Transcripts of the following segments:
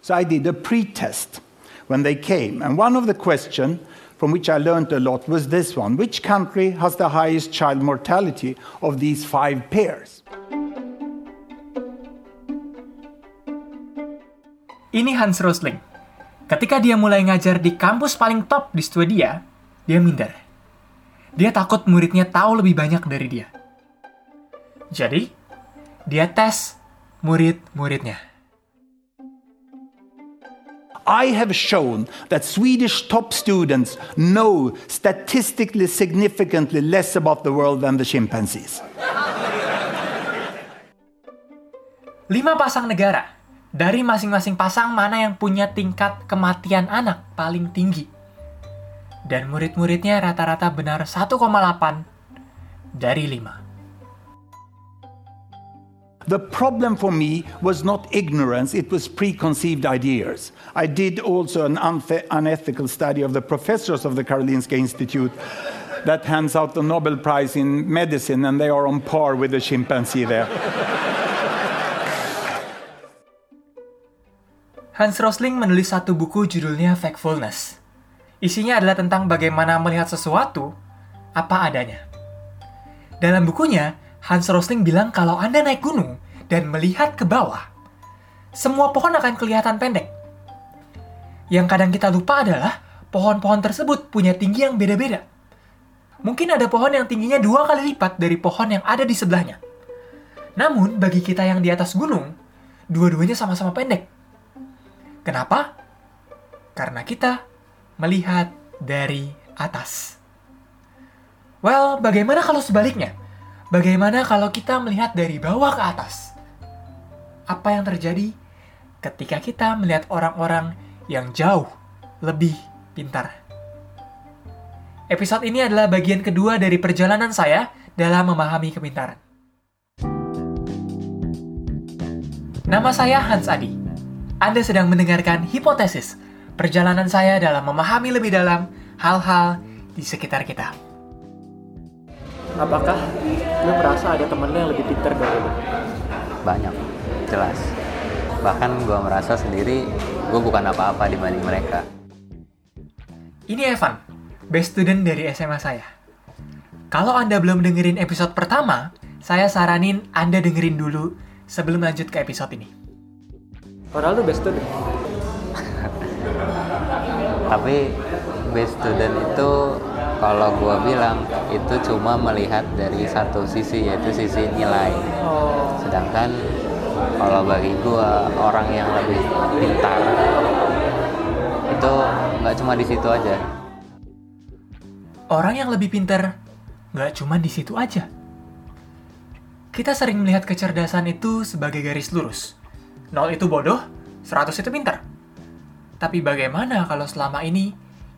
So I did a pre-test when they came. And one of the questions from which I learned a lot was this one. Which country has the highest child mortality of these five pairs? Ini Hans Rosling. Ketika dia mulai ngajar di kampus paling top di Swedia, dia minder. Dia takut muridnya tahu lebih banyak dari dia. Jadi, dia tes murid-muridnya. I have shown that Swedish top students know statistically significantly less about the world than the chimpanzees. Lima pasang negara. Dari masing-masing pasang mana yang punya tingkat kematian anak paling tinggi. Dan murid-muridnya rata-rata benar 1,8 dari 5. The problem for me was not ignorance, it was preconceived ideas. I did also an unethical study of the professors of the Karolinska Institute that hands out the Nobel Prize in medicine, and they are on par with the chimpanzee there. Hans Rosling menulis satu buku judulnya Factfulness. Isinya adalah tentang bagaimana melihat sesuatu apa adanya. Dalam bukunya, Hans Rosling bilang kalau Anda naik gunung dan melihat ke bawah, semua pohon akan kelihatan pendek. Yang kadang kita lupa adalah pohon-pohon tersebut punya tinggi yang beda-beda. Mungkin ada pohon yang tingginya dua kali lipat dari pohon yang ada di sebelahnya. Namun, bagi kita yang di atas gunung, dua-duanya sama-sama pendek. Kenapa? Karena kita melihat dari atas. Well, bagaimana kalau sebaliknya? Bagaimana kalau kita melihat dari bawah ke atas? Apa yang terjadi ketika kita melihat orang-orang yang jauh lebih pintar? Episode ini adalah bagian kedua dari perjalanan saya dalam memahami kepintaran. Nama saya Hans Adi. Anda sedang mendengarkan hipotesis perjalanan saya dalam memahami lebih dalam hal-hal di sekitar kita. Apakah lu merasa ada temen lu yang lebih pintar dari lu? banyak jelas bahkan gue merasa sendiri gue bukan apa-apa dibanding mereka Ini Evan, best student dari SMA saya. Kalau Anda belum dengerin episode pertama, saya saranin Anda dengerin dulu sebelum lanjut ke episode ini. Padahal lu best student. tapi best student itu kalau gue bilang itu cuma melihat dari satu sisi yaitu sisi nilai sedangkan kalau bagi gue orang yang lebih pintar itu nggak cuma di situ aja orang yang lebih pintar nggak cuma di situ aja. Kita sering melihat kecerdasan itu sebagai garis lurus. 0 itu bodoh, 100 itu pintar. Tapi bagaimana kalau selama ini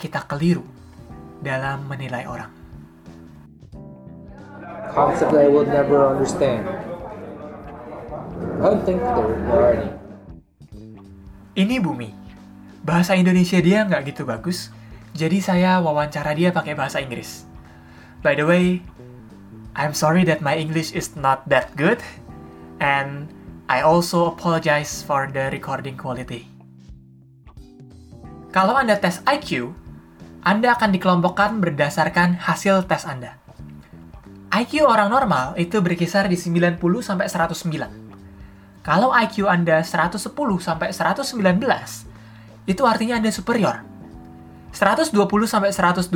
kita keliru dalam menilai orang? concept I will never understand. I don't think there, there are any. Ini Bumi. Bahasa Indonesia dia nggak gitu bagus, jadi saya wawancara dia pakai bahasa Inggris. By the way, I'm sorry that my English is not that good, and I also apologize for the recording quality. Kalau Anda tes IQ, Anda akan dikelompokkan berdasarkan hasil tes Anda. IQ orang normal itu berkisar di 90 sampai 109. Kalau IQ Anda 110 sampai 119, itu artinya Anda superior. 120 sampai 129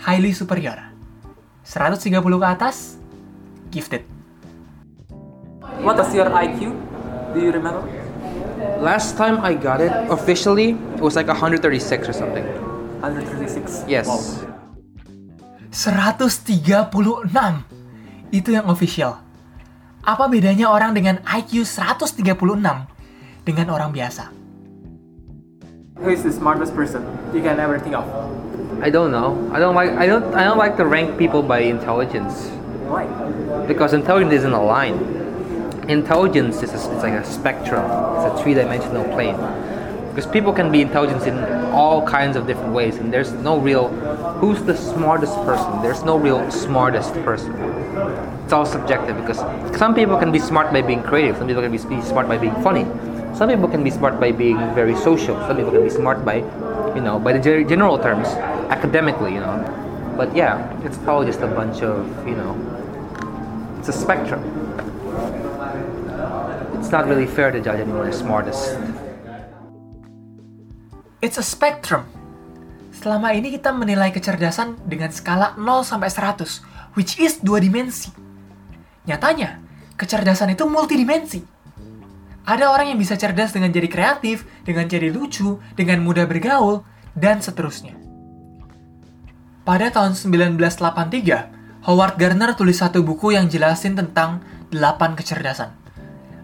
highly superior. 130 ke atas gifted. What is your IQ? Do you remember? Last time I got it officially, it was like 136 or something. 136. Yes. 136. Itu yang official. Apa bedanya orang dengan IQ 136 dengan orang biasa? Who is the smartest person you can ever think of? I don't know. I don't like. I don't. I don't like to rank people by intelligence Why? because intelligence isn't a line. Intelligence is a, it's like a spectrum. It's a three-dimensional plane. Because people can be intelligent in all kinds of different ways, and there's no real who's the smartest person. There's no real smartest person. It's all subjective because some people can be smart by being creative. Some people can be smart by being funny. Some people can be smart by being very social. Some people can be smart by, you know, by the general terms, academically, you know. But yeah, it's all just a bunch of, you know, it's a spectrum. It's not really fair to judge anyone as smartest. It's a spectrum. Selama ini kita menilai kecerdasan dengan skala 0 sampai 100, which is dua dimensi. Nyatanya, kecerdasan itu multidimensi. Ada orang yang bisa cerdas dengan jadi kreatif, dengan jadi lucu, dengan mudah bergaul, dan seterusnya. Pada tahun 1983, Howard Gardner tulis satu buku yang jelasin tentang 8 kecerdasan.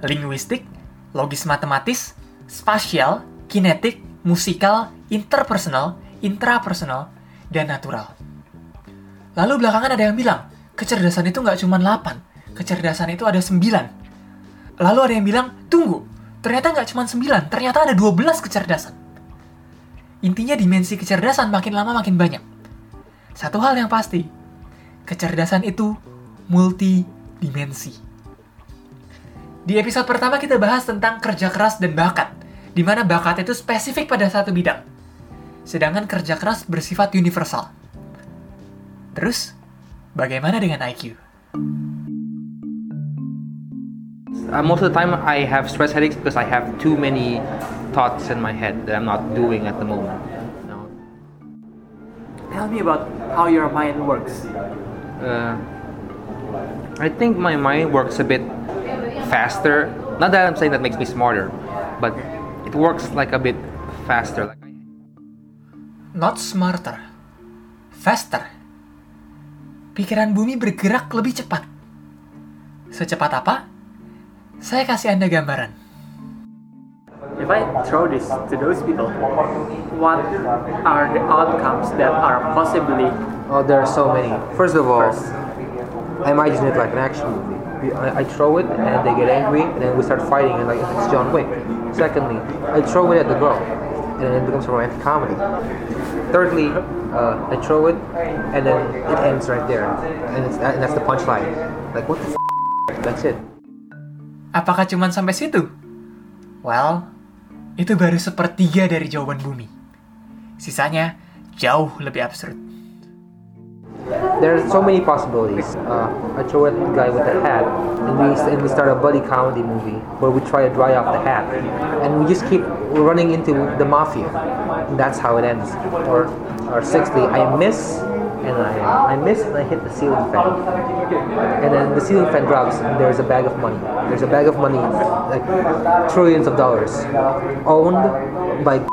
Linguistik, logis matematis, spasial, kinetik, musikal, interpersonal, intrapersonal, dan natural. Lalu belakangan ada yang bilang, kecerdasan itu nggak cuma 8, kecerdasan itu ada 9. Lalu ada yang bilang, tunggu, ternyata nggak cuma 9, ternyata ada 12 kecerdasan. Intinya dimensi kecerdasan makin lama makin banyak. Satu hal yang pasti, kecerdasan itu multidimensi. Di episode pertama kita bahas tentang kerja keras dan bakat, di mana bakat itu spesifik pada satu bidang. Sedangkan kerja keras bersifat universal. Terus, bagaimana dengan IQ? Uh, most of the time, I have stress headaches because I have too many thoughts in my head that I'm not doing at the moment. know. Tell me about how your mind works. Uh, I think my mind works a bit faster. Not that I'm saying that makes me smarter, but it works like a bit faster. Like I, Not smarter, faster. Pikiran bumi bergerak lebih cepat. Secepat apa? Saya kasih Anda gambaran. If I throw this to those people, what are the outcomes that are possibly oh, there are so many. First of all, First. I imagine it like an action movie. I, I throw it and they get angry and then we start fighting and like it's John Wick. Secondly, I throw it at the girl and then it becomes a romantic comedy. Thirdly, uh, I throw it and then it ends right there and, it's, and that's the punchline. Like what the f- That's it. Apakah cuman sampai situ? Well, itu baru sepertiga dari jawaban bumi. Sisanya jauh lebih absurd. There are so many possibilities. Uh, I throw at the guy with the hat, and we and we start a buddy comedy movie where we try to dry off the hat, and we just keep running into the mafia. And that's how it ends. Or, or sixthly, I miss, and I I miss, and I hit the ceiling fan, and then the ceiling fan drops, and there's a bag of money. There's a bag of money, like trillions of dollars, owned by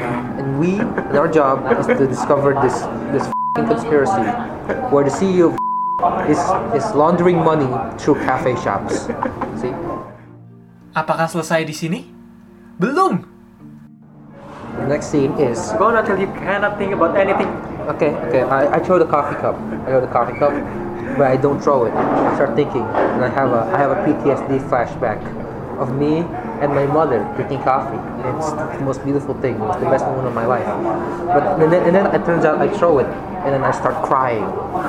and we and our job is to discover this this f***ing conspiracy where the CEO is is laundering money through cafe shops. See? Apakah selesai di sini? Belum. The next scene is go on until you cannot think about anything? okay. Okay, I, I throw the coffee cup. I throw the coffee cup, but I don't throw it. I start thinking, and I have a I have a PTSD flashback of me and my mother drinking coffee. It's the most beautiful thing. It was the best moment of my life. But and then, and then it turns out I throw it, and then I start crying,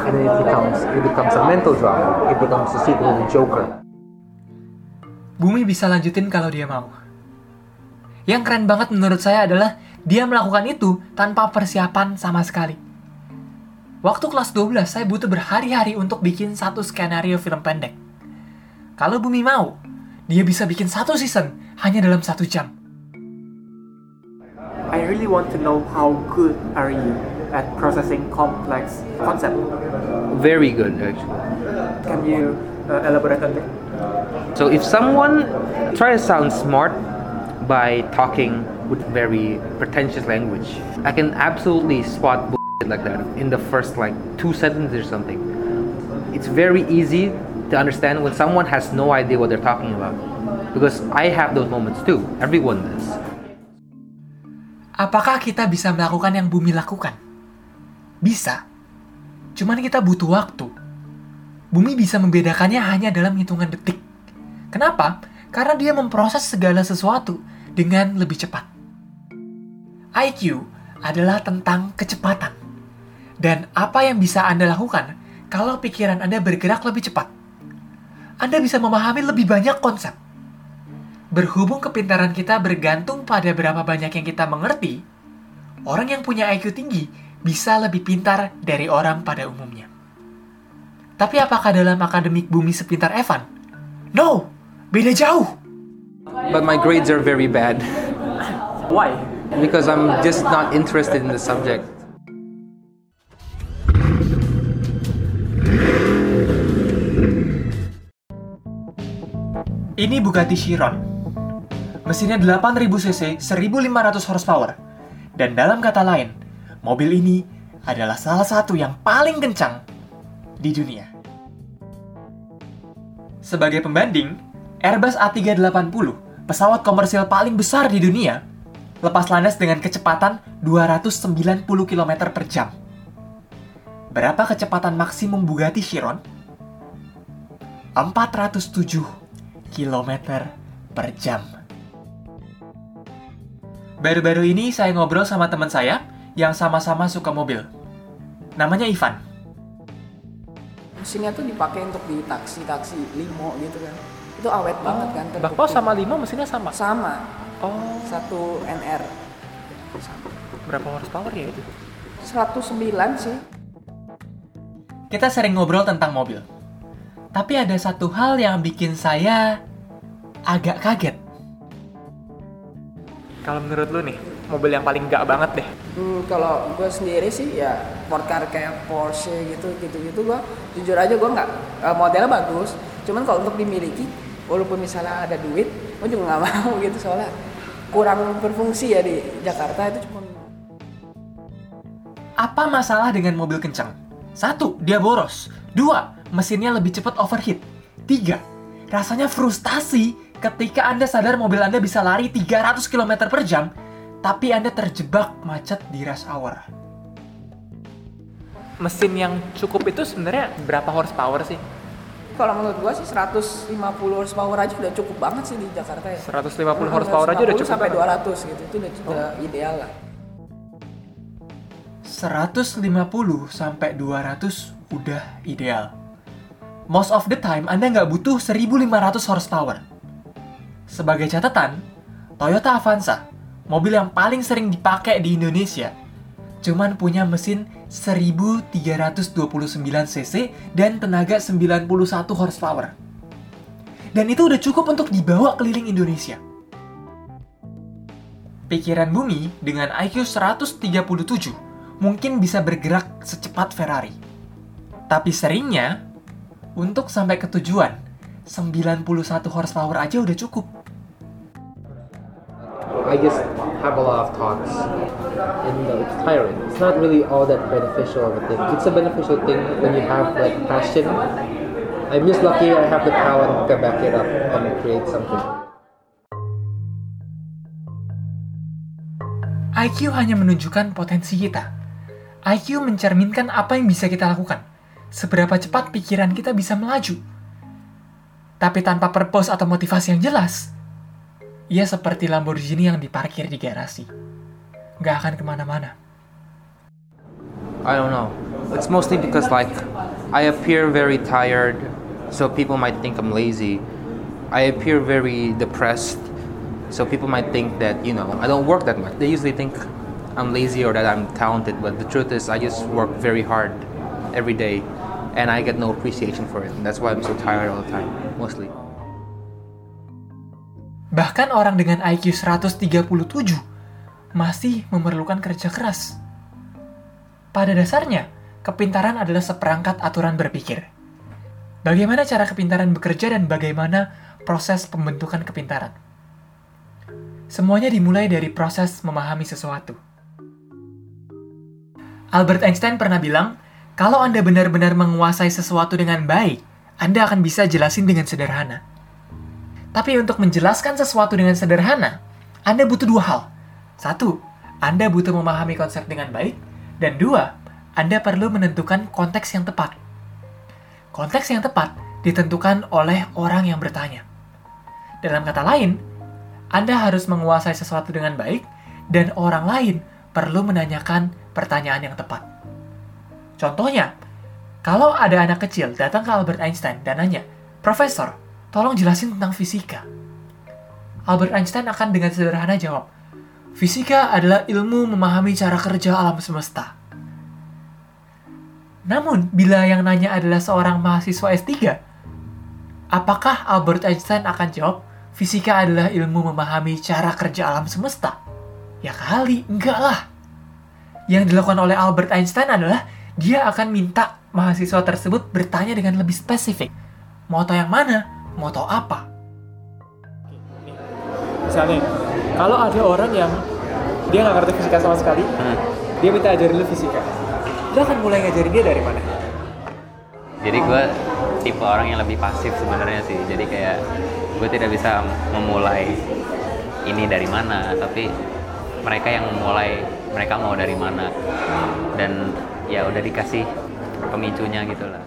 and then it becomes it becomes a mental drama. It becomes a sequel to the Joker. Bumi bisa lanjutin kalau dia mau. Yang keren banget menurut saya adalah dia melakukan itu tanpa persiapan sama sekali. Waktu kelas 12, saya butuh berhari-hari untuk bikin satu skenario film pendek. Kalau Bumi mau, dia bisa bikin satu season hanya dalam satu jam. I really want to know how good are you at processing complex concept. Very good, actually. Can you uh, elaborate on that? So if someone try to sound smart by talking with very pretentious language, I can absolutely spot bullshit like that in the first like two sentences or something. It's very easy to understand when someone has no idea what they're talking about. Because I have those moments too. Everyone does. Apakah kita bisa melakukan yang bumi lakukan? Bisa. Cuman kita butuh waktu. Bumi bisa membedakannya hanya dalam hitungan detik. Kenapa? Karena dia memproses segala sesuatu dengan lebih cepat. IQ adalah tentang kecepatan. Dan apa yang bisa Anda lakukan kalau pikiran Anda bergerak lebih cepat? Anda bisa memahami lebih banyak konsep. berhubung kepintaran kita bergantung pada berapa banyak yang kita mengerti, orang yang punya IQ tinggi bisa lebih pintar dari orang pada umumnya. Tapi apakah dalam akademik bumi sepintar Evan? No, beda jauh. But my grades are very bad Why? because I'm just not interested in the subject. Ini Bugatti Chiron. Mesinnya 8000 cc, 1500 horsepower. Dan dalam kata lain, mobil ini adalah salah satu yang paling kencang di dunia. Sebagai pembanding, Airbus A380, pesawat komersial paling besar di dunia, lepas landas dengan kecepatan 290 km per jam. Berapa kecepatan maksimum Bugatti Chiron? 407 km per jam. Baru-baru ini saya ngobrol sama teman saya yang sama-sama suka mobil. Namanya Ivan. mesinnya tuh dipakai untuk di taksi-taksi limo gitu kan itu awet banget kan Bakpao terbukti. sama lima mesinnya sama. sama Oh, satu NR berapa horsepower ya itu? 109 sih Kita sering ngobrol tentang mobil. Tapi ada satu hal yang bikin saya agak kaget. Kalau menurut lu nih, mobil yang paling gak banget deh. Hmm, kalau gue sendiri sih ya sport car kayak Porsche gitu gitu gitu gue jujur aja gue nggak eh, modelnya bagus cuman kalau untuk dimiliki walaupun misalnya ada duit gue juga nggak mau gitu soalnya kurang berfungsi ya di Jakarta itu cuma Apa masalah dengan mobil kencang? Satu, dia boros. Dua, mesinnya lebih cepat overheat. Tiga, rasanya frustasi ketika Anda sadar mobil Anda bisa lari 300 km per jam, tapi Anda terjebak macet di rush hour. Mesin yang cukup itu sebenarnya berapa horsepower sih? kalau menurut gue sih 150 horsepower aja udah cukup banget sih di Jakarta ya 150 horsepower aja udah 150 cukup sampai banget. 200 gitu itu udah, udah ideal lah 150 sampai 200 udah ideal. Most of the time Anda nggak butuh 1500 horsepower. Sebagai catatan, Toyota Avanza, mobil yang paling sering dipakai di Indonesia, cuman punya mesin 1329 cc dan tenaga 91 horsepower. Dan itu udah cukup untuk dibawa keliling Indonesia. Pikiran bumi dengan IQ 137 mungkin bisa bergerak secepat Ferrari. Tapi seringnya, untuk sampai ke tujuan, 91 horsepower aja udah cukup. I just have a lot of thoughts, and uh, it's tiring. It's not really all that beneficial of a thing. It's a beneficial thing when you have like passion. I'm just lucky I have the talent to back it up and create something. IQ hanya menunjukkan potensi kita. IQ mencerminkan apa yang bisa kita lakukan. Seberapa cepat pikiran kita bisa melaju. Tapi tanpa purpose atau motivasi yang jelas, ia seperti Lamborghini yang diparkir di garasi. Nggak akan ke mana-mana. I don't know. It's mostly because like I appear very tired, so people might think I'm lazy. I appear very depressed, so people might think that you know I don't work that much. They usually think I'm lazy or that I'm talented, but the truth is I just work very hard every day, and I get no appreciation for it. And that's why I'm so tired all the time, mostly. Bahkan orang dengan IQ 137 masih memerlukan kerja keras. Pada dasarnya, kepintaran adalah seperangkat aturan berpikir. Bagaimana cara kepintaran bekerja dan bagaimana proses pembentukan kepintaran. Semuanya dimulai dari proses memahami sesuatu. Albert Einstein pernah bilang, kalau Anda benar-benar menguasai sesuatu dengan baik, Anda akan bisa jelasin dengan sederhana. Tapi untuk menjelaskan sesuatu dengan sederhana, Anda butuh dua hal. Satu, Anda butuh memahami konsep dengan baik. Dan dua, Anda perlu menentukan konteks yang tepat. Konteks yang tepat ditentukan oleh orang yang bertanya. Dalam kata lain, Anda harus menguasai sesuatu dengan baik, dan orang lain perlu menanyakan pertanyaan yang tepat. Contohnya, kalau ada anak kecil datang ke Albert Einstein dan nanya, Profesor, tolong jelasin tentang fisika. Albert Einstein akan dengan sederhana jawab, Fisika adalah ilmu memahami cara kerja alam semesta. Namun, bila yang nanya adalah seorang mahasiswa S3, apakah Albert Einstein akan jawab, fisika adalah ilmu memahami cara kerja alam semesta? Ya kali, enggak lah. Yang dilakukan oleh Albert Einstein adalah dia akan minta mahasiswa tersebut bertanya dengan lebih spesifik. Moto yang mana? Moto apa? Misalnya, kalau ada orang yang dia nggak ngerti fisika sama sekali, Hmm. dia minta ajarin lu fisika. Lu akan mulai ngajarin dia dari mana? Jadi gue tipe orang yang lebih pasif sebenarnya sih. Jadi kayak gue tidak bisa memulai ini dari mana, tapi mereka yang memulai mereka mau dari mana dan ya udah dikasih pemicunya gitu lah.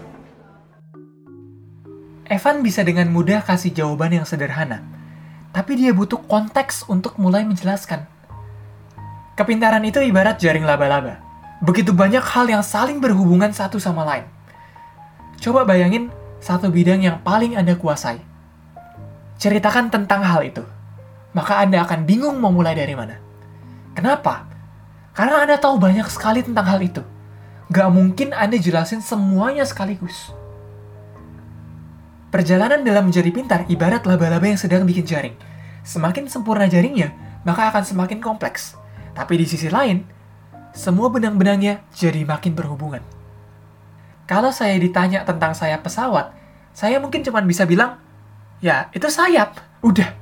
Evan bisa dengan mudah kasih jawaban yang sederhana, tapi dia butuh konteks untuk mulai menjelaskan. Kepintaran itu ibarat jaring laba-laba. Begitu banyak hal yang saling berhubungan satu sama lain. Coba bayangin satu bidang yang paling Anda kuasai. Ceritakan tentang hal itu. Maka Anda akan bingung mau mulai dari mana. Kenapa? Karena Anda tahu banyak sekali tentang hal itu. Gak mungkin Anda jelasin semuanya sekaligus. Perjalanan dalam menjadi pintar ibarat laba-laba yang sedang bikin jaring. Semakin sempurna jaringnya, maka akan semakin kompleks. Tapi di sisi lain, semua benang-benangnya jadi makin berhubungan. Kalau saya ditanya tentang sayap pesawat, saya mungkin cuma bisa bilang, ya itu sayap, udah.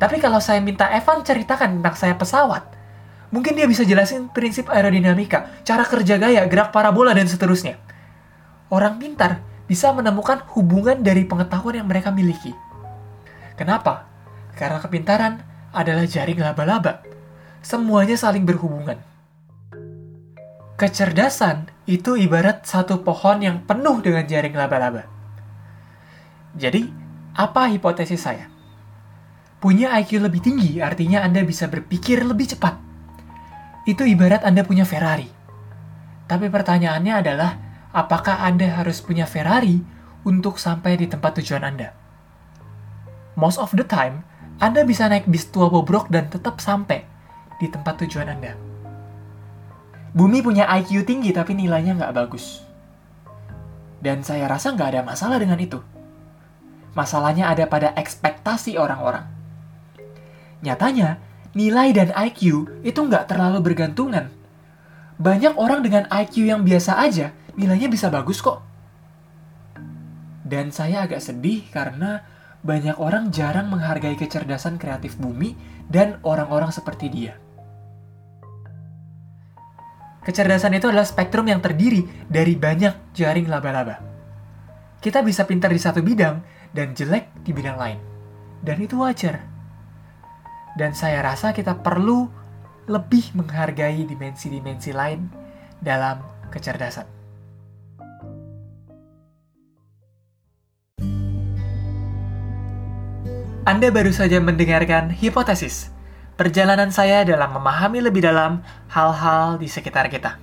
Tapi kalau saya minta Evan ceritakan tentang sayap pesawat, mungkin dia bisa jelasin prinsip aerodinamika, cara kerja gaya, gerak parabola, dan seterusnya. Orang pintar bisa menemukan hubungan dari pengetahuan yang mereka miliki. Kenapa? Karena kepintaran adalah jaring laba-laba. Semuanya saling berhubungan. Kecerdasan itu ibarat satu pohon yang penuh dengan jaring laba-laba. Jadi, apa hipotesis saya? Punya IQ lebih tinggi artinya Anda bisa berpikir lebih cepat. Itu ibarat Anda punya Ferrari. Tapi pertanyaannya adalah, apakah Anda harus punya Ferrari untuk sampai di tempat tujuan Anda? Most of the time, Anda bisa naik bis tua bobrok dan tetap sampai di tempat tujuan Anda. Bumi punya IQ tinggi tapi nilainya nggak bagus. Dan saya rasa nggak ada masalah dengan itu. Masalahnya ada pada ekspektasi orang-orang. Nyatanya, nilai dan IQ itu nggak terlalu bergantungan. Banyak orang dengan IQ yang biasa aja, nilainya bisa bagus kok. Dan saya agak sedih karena banyak orang jarang menghargai kecerdasan kreatif bumi dan orang-orang seperti dia. Kecerdasan itu adalah spektrum yang terdiri dari banyak jaring laba-laba. Kita bisa pintar di satu bidang dan jelek di bidang lain. Dan itu wajar. Dan saya rasa kita perlu lebih menghargai dimensi-dimensi lain dalam kecerdasan. Anda baru saja mendengarkan hipotesis, perjalanan saya dalam memahami lebih dalam hal-hal di sekitar kita.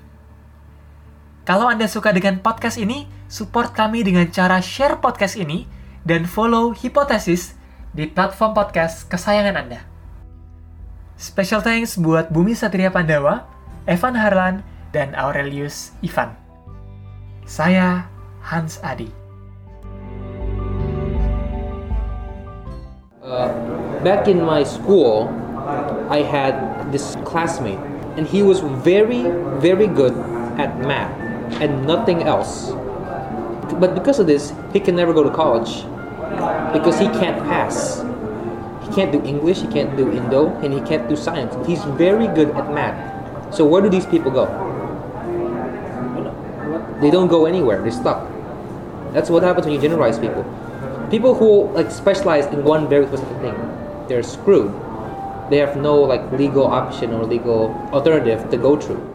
Kalau Anda suka dengan podcast ini, support kami dengan cara share podcast ini dan follow hipotesis di platform podcast kesayangan Anda. Special thanks buat Bumi Satria Pandawa, Evan Harlan, dan Aurelius Ivan. Saya Hans Adi. Uh, back in my school, I had this classmate, and he was very, very good at math and nothing else. But because of this, he can never go to college because he can't pass. He can't do English, he can't do Indo, and he can't do science. He's very good at math. So where do these people go? They don't go anywhere. They're stuck. That's what happens when you generalize people. People who like specialize in one very specific thing, they're screwed. They have no like legal option or legal alternative to go through.